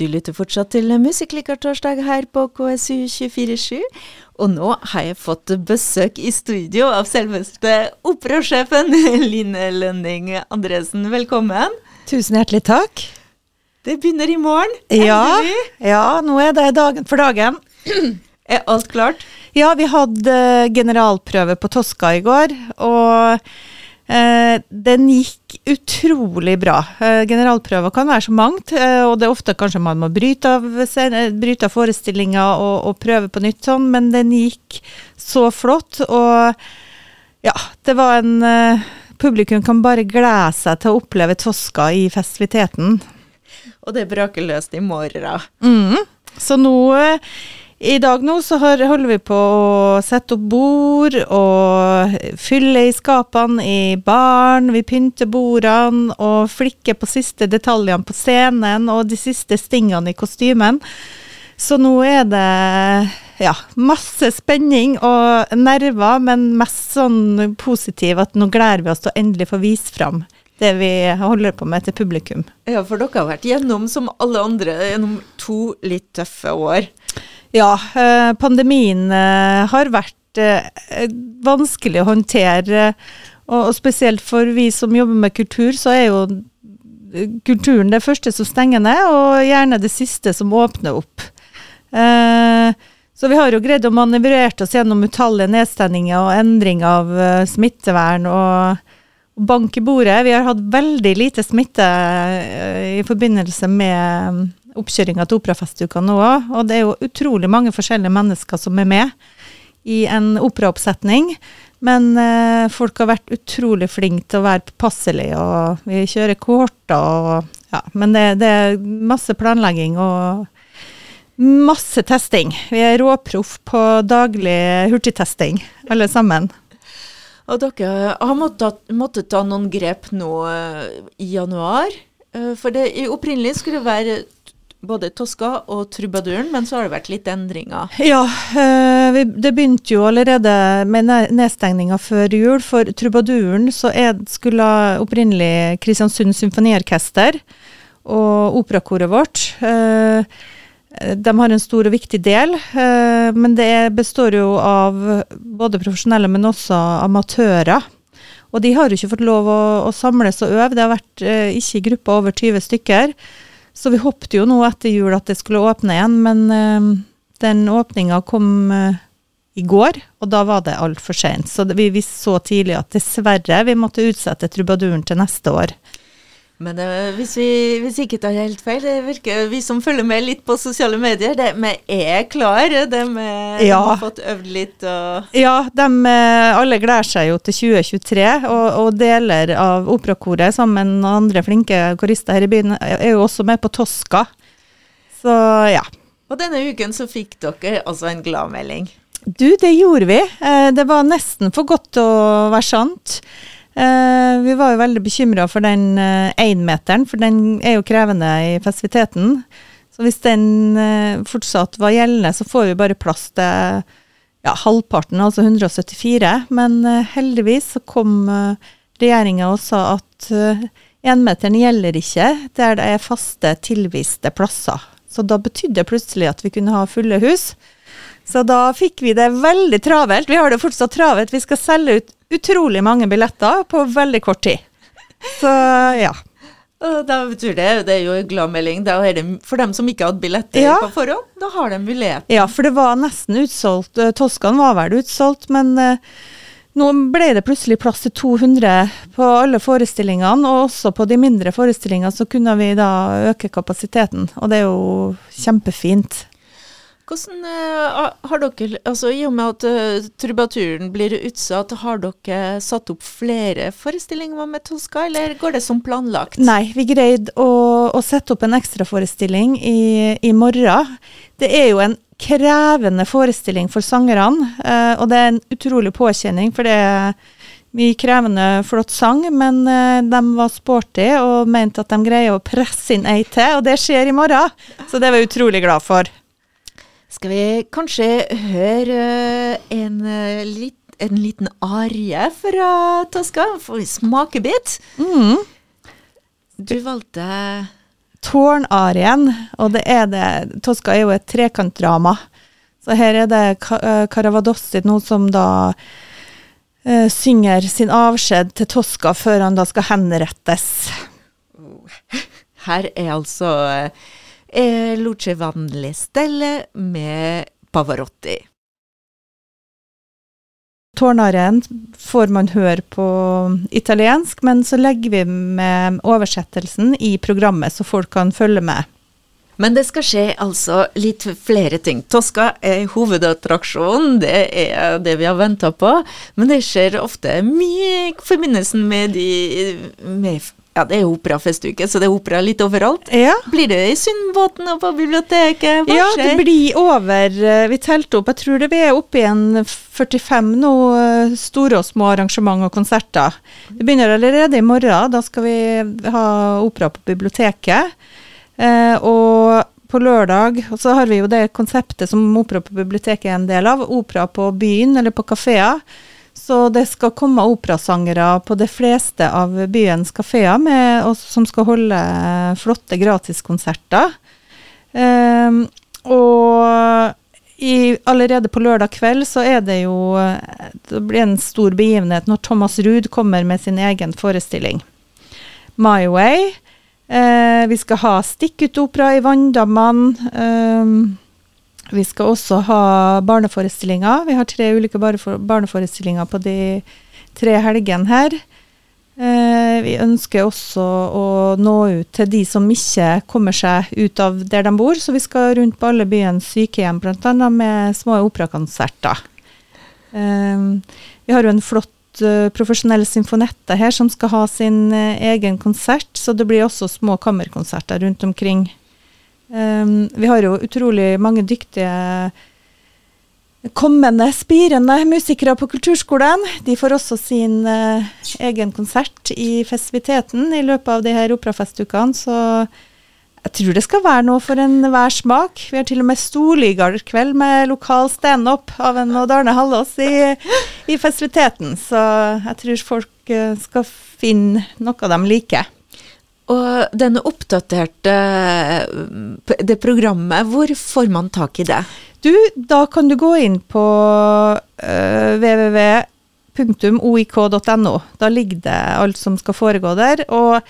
Du lytter fortsatt til Musikklikertorsdag her på KSU 247. Og nå har jeg fått besøk i studio av selveste operasjefen Line Lønning Andresen. Velkommen. Tusen hjertelig takk. Det begynner i morgen. Ja, ja, nå er det dagen for dagen. Er alt klart? Ja, vi hadde generalprøve på Toska i går, og den gikk utrolig bra. Eh, generalprøver kan være så mangt, eh, og det er ofte kanskje man må bryte av, bryte av forestillinga og, og, prøve på nytt sånn, men den gikk så flott, og ja, det var en Publikum kan bare glede seg til å oppleve Toska i festiviteten. Og det braker løst i morgen. Mm. Så nå i dag nå så holder vi på å sette opp bord og fylle i skapene i baren. Vi pynter bordene og flikker på siste detaljene på scenen og de siste stingene i kostymen. Så nå er det ja, masse spenning og nerver, men mest sånn positiv at nå gleder vi oss til å endelig få vise fram det vi holder på med til publikum. Ja, for dere har vært gjennom, som alle andre, gjennom to litt tøffe år. Ja, eh, pandemien eh, har vært eh, vanskelig å håndtere. Og spesielt for vi som jobber med kultur, så er jo kulturen det første som stenger ned, og gjerne det siste som åpner opp. Så vi har jo greid å manøvrere oss gjennom utallige nedstendinger og endring av smittevern og bank i bordet. Vi har hatt veldig lite smitte i forbindelse med oppkjøringa til Operafestuka nå òg. Og det er jo utrolig mange forskjellige mennesker som er med i en operaoppsetning. Men eh, folk har vært utrolig flinke til å være påpasselige, og vi kjører kohorter og Ja, men det, det, er masse planlegging og masse testing. Vi er råproff på daglig hurtigtesting, alle sammen. Og dere har måttet, måttet ta noen grep nå uh, i januar. Uh, for det opprinnelig skulle det være både Tosca og Trubaduren, men så har det vært litt endringer? Ja, eh, det begynte jo allerede med nedstengninga før jul. For Trubaduren så skulle opprinnelig Kristiansund Symfoniorkester og operakoret vårt. Eh, de har en stor og viktig del, eh, men det består jo av både profesjonelle, men også amatører. Og de har jo ikke fått lov å, å samles og øve. Det har vært ikke i grupper over 20 stykker. Så vi håpte jo nå etter jul at det skulle åpne igjen, men uh, den åpninga kom uh, i går, og da var det altfor seint. Så vi visste så tidlig at dessverre vi måtte utsette trubaduren til neste år. Men uh, hvis vi hvis ikke tar helt feil, det virker vi som følger med litt på sosiale medier, det, vi er klare? De, ja. har fått øvd litt og Ja, de eh, alle gleder seg jo til 2023, og, og deler av operakoret sammen med andre flinke korister her i byen er jo også med på Toska. Så ja. Og denne uken så fikk dere altså en gladmelding. Du, det gjorde vi. Eh, det var nesten for godt til å være sant. Uh, vi var jo veldig bekymra for den énmeteren, uh, for den er jo krevende i festiviteten. Så hvis den uh, fortsatt var gjeldende, så får vi bare plass til ja, halvparten, altså 174. Men heldigvis så kom uh, regjeringa og sa at énmeteren gjelder ikke der det er faste, tilviste plasser. Så da betydde det plutselig at vi kunne ha fulle hus. Så da fikk vi det veldig travelt. Vi har det fortsatt travelt. Vi skal selge ut utrolig mange billetter på veldig kort tid. Så ja. Da betyr det, det er jo en glad melding. Da det for dem som ikke hadde billetter ja. på forhånd, da har de mulighet. Ja, for det var nesten utsolgt. Eh, Toskan var vel utsolgt, men uh, nå ble det plutselig plass til 200 på alle forestillingene, og også på de mindre forestillingene så kunne vi da øke kapasiteten, og det er jo kjempefint. Hvordan uh, har dere, altså I og med at uh, trubaturen blir utsatt, har dere satt opp flere forestillinger med Tosca, eller går det som planlagt? Nei, vi greide å, å sette opp en ekstraforestilling i, i morgen. Det er jo en krevende forestilling for sangerne, uh, og det er en utrolig påkjenning, for det er mye krevende, flott sang, men de var sporty og mente at de greier å presse inn ei til, og det skjer i morgen. Så det var jeg utrolig glad for. Skal vi kanskje høre en, eh, en liten arie fra Tosca? Får vi smakebit? Mm. Du valgte tårnarien, og det er det Tosca er jo et trekantdrama. Så her er det Caravadossi nå som da uh, synger sin avskjed til Tosca før han da skal henrettes. Her er altså uh, Luce Van Lestelle med Pavarotti. Tårnaren får man høre på italiensk, men så legger vi med oversettelsen i programmet, så folk kan følge med. Men det skal skje altså litt flere ting. Tosca er hovedattraksjonen, det er det vi har venta på. Men det skjer ofte mye i forbindelsen med de med ja, det er operafestuke, så det er opera litt overalt. Ja. Blir det i Sundbåten og på biblioteket? Hva ja, det blir over eh, Vi telte opp, jeg tror det vi er oppe i en 45 nå eh, store og små arrangement og konserter. Det begynner allerede i morgen. Da skal vi ha opera på biblioteket. Eh, og på lørdag og så har vi jo det konseptet som Opera på biblioteket er en del av. Opera på byen eller på kafeer. Så det skal komme operasangere på de fleste av byens kafeer som skal holde flotte gratiskonserter. Um, og i, allerede på lørdag kveld så er det jo Det blir en stor begivenhet når Thomas Ruud kommer med sin egen forestilling. My Way. Uh, vi skal ha stikkutopera i Vanndammen. Um, vi skal også ha barneforestillinger. Vi har tre ulike barneforestillinger på de tre helgene her. Eh, vi ønsker også å nå ut til de som ikke kommer seg ut av der de bor, så vi skal rundt på alle byens sykehjem bl.a. med små operakonserter. Eh, vi har jo en flott uh, profesjonell symfonette her som skal ha sin egen konsert, så det blir også små kammerkonserter rundt omkring Um, vi har jo utrolig mange dyktige kommende, spirende musikere på kulturskolen. De får også sin uh, egen konsert i festiviteten i løpet av de her operafestukene. Så jeg tror det skal være noe for enhver smak. Vi har til og med storligakveld med lokal standup av en Odd Arne Hallås i, i, festiviteten. Så jeg tror folk uh, skal finne noe de liker. Og denne oppdaterte det programmet, hvor får man tak i det? Du, da kan du gå inn på uh, eh, www.oik.no. Da ligger det alt som skal foregå der. Og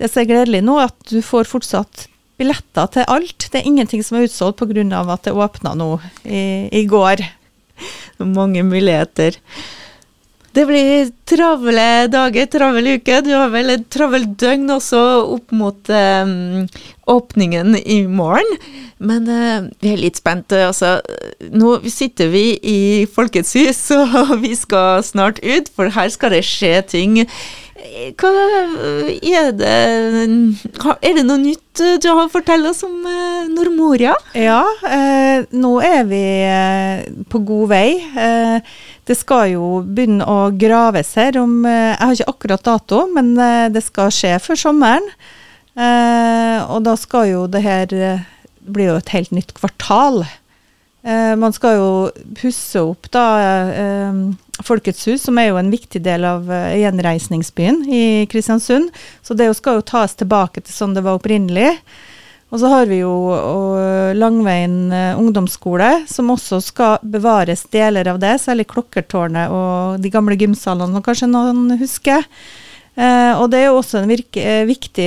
det som er gledelig nå, er at du får fortsatt billetter til alt. Det er ingenting som er utsolgt pga. at det åpna nå i, i går. Mange muligheter. Det blir travle dager, travel uke. Du har vel et travelt døgn også opp mot um, åpningen i morgen. Men uh, vi er litt spente. Altså, nå sitter vi i Folkets hus, og vi skal snart ut, for her skal det skje ting. Hva er det Er det noe nytt du har å fortelle oss om uh, Nordmoria? Ja, eh, nå er vi på god vei. Det skal jo begynne å graves her om eh, Jeg har ikke akkurat dato, men eh, det skal skje før sommeren. Eh, og da skal jo det her bli jo et helt nytt kvartal. man skal jo pusse opp da Folkets hus, som er jo en viktig del av gjenreisningsbyen i Kristiansund. Så det skal jo tas tilbake til sånn det var opprinnelig. Og så har vi jo Langveien eh, ungdomsskole, som også skal bevares deler av det, særlig Klokkertårnet og de gamle gymsalene, som kanskje noen husker. Eh, og det er jo også en virke, eh, viktig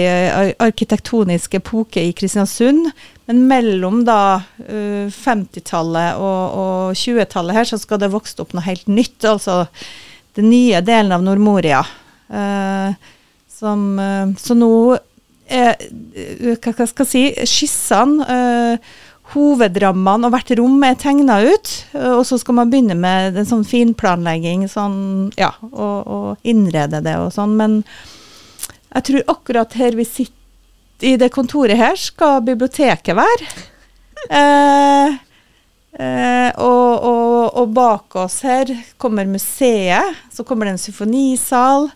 arkitektonisk epoke i Kristiansund. Men mellom da 50-tallet og, og 20-tallet her, så skal det vokse opp noe helt nytt. Altså den nye delen av Nordmoria. Som, så nå er hva skal jeg si, skissene, eh, hovedrammene og hvert rom er tegna ut. Eh, og så skal man begynne med en sånn finplanlegging, sånn, ja, og, og innrede det og sånn. Men jeg tror akkurat her vi sitter i det kontoret her, skal biblioteket være. Eh, eh, og, og, og, bak oss her kommer museet. Så kommer det en symfonisal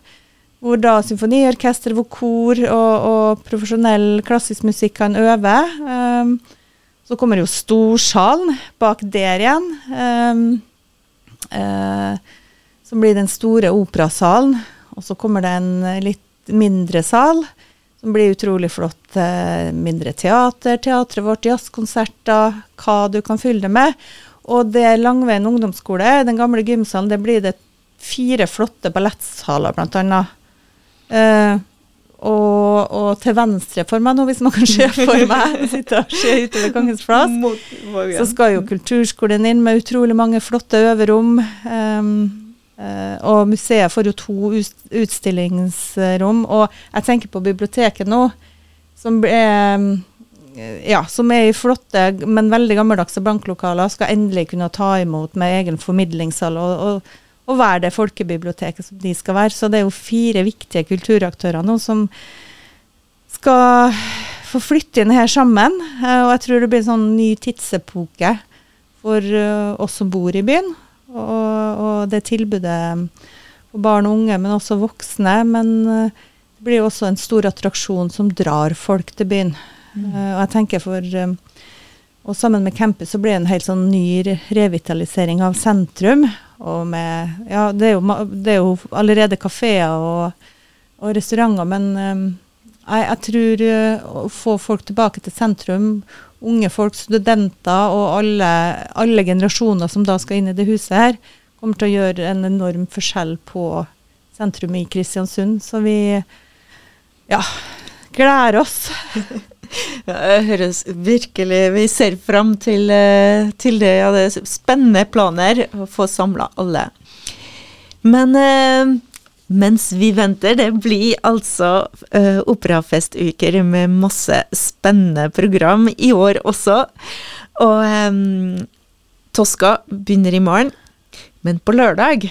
hvor da symfoniorkester, hvor kor og, og, profesjonell klassisk musikk kan øve. Um, så kommer jo storsalen bak der igjen. Um, uh, som blir den store operasalen. Og så kommer det en litt mindre sal som blir utrolig flott. Uh, mindre teater, teatret vårt, jazzkonserter, hva du kan fylle det med. Og det er Langveien ungdomsskole, den gamle gymsalen, det blir det fire flotte ballettsaler, blant annet. Eh, og, og, til venstre for meg nå, hvis man kan se for meg, sitte og se utover Kongens plass, så skal jo kulturskolen inn med utrolig mange flotte øverom. Um, uh, og museet får jo to utstillingsrom. Og jeg tenker på biblioteket nå, som er ja, som er i flotte, men veldig gammeldagse banklokaler, skal endelig kunne ta imot med egen formidlingssal og, og, og, være det folkebiblioteket som de skal være. Så det er jo fire viktige kulturaktører nå som skal få flytte inn her sammen. Eh, og jeg tror det blir en sånn ny tidsepoke for uh, oss som bor i byen. Og, og det tilbudet for barn og unge, men også voksne. Men uh, det blir også en stor attraksjon som drar folk til byen. Mm. Og jeg tenker for Og sammen med campus så blir det en helt sånn ny revitalisering av sentrum. Og med Ja, det er jo, det er jo allerede kafeer og, og, restauranter, men um, jeg, jeg, tror uh, å få folk tilbake til sentrum, unge folk, studenter og alle, alle, generasjoner som da skal inn i det huset her, kommer til å gjøre en enorm forskjell på sentrum i Kristiansund. Så vi ja, gleder oss. Ja, det høres virkelig Vi ser fram til, eh, til det. Ja, det er spennende planer å få samla alle. Men eh, mens vi venter, det blir altså eh, operafestuker med masse spennende program i år også. Og eh, Toska begynner i morgen, men på lørdag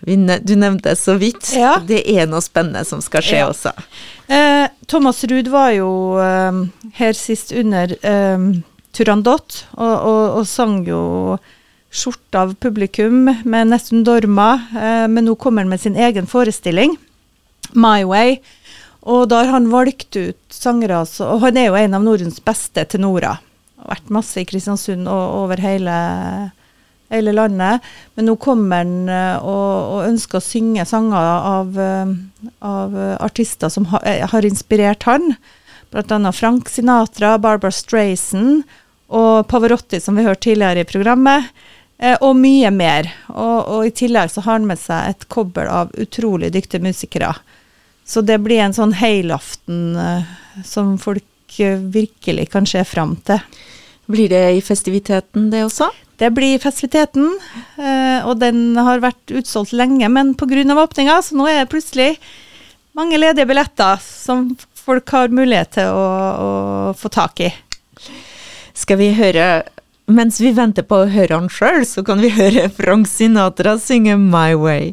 du nevnte så vidt. Ja. Det er noe spennende som skal skje ja. også. Eh, Thomas Ruud var jo eh, her sist under eh, Turandot, og, og, og, sang jo skjort av publikum med nesten Dorma, eh, men nå kommer han med sin egen forestilling, My Way. Og da har han valgt ut sangere, og han er jo en av Nordens beste tenorer. Har vært masse i Kristiansund og over hele hele landet. Men nå kommer han eh, og, og, ønsker å synge sanger av, eh, av artister som ha, eh, har inspirert han. Bl.a. Frank Sinatra, Barbara Strayson og Pavarotti, som vi hørte tidligere i programmet. og mye mer. Og, og, i tillegg så har han med seg et kobbel av utrolig dyktige musikere. Så det blir en sånn helaften som folk virkelig kan se fram til. Blir det i festiviteten, det også? Det blir festiviteten, eh, og den har vært utsolgt lenge, men pga. åpninga, så nå er det plutselig mange ledige billetter som folk har mulighet til å, å få tak i. Skal vi høre Mens vi venter på å høre han sjøl, så kan vi høre Frank Sinatra synge My Way.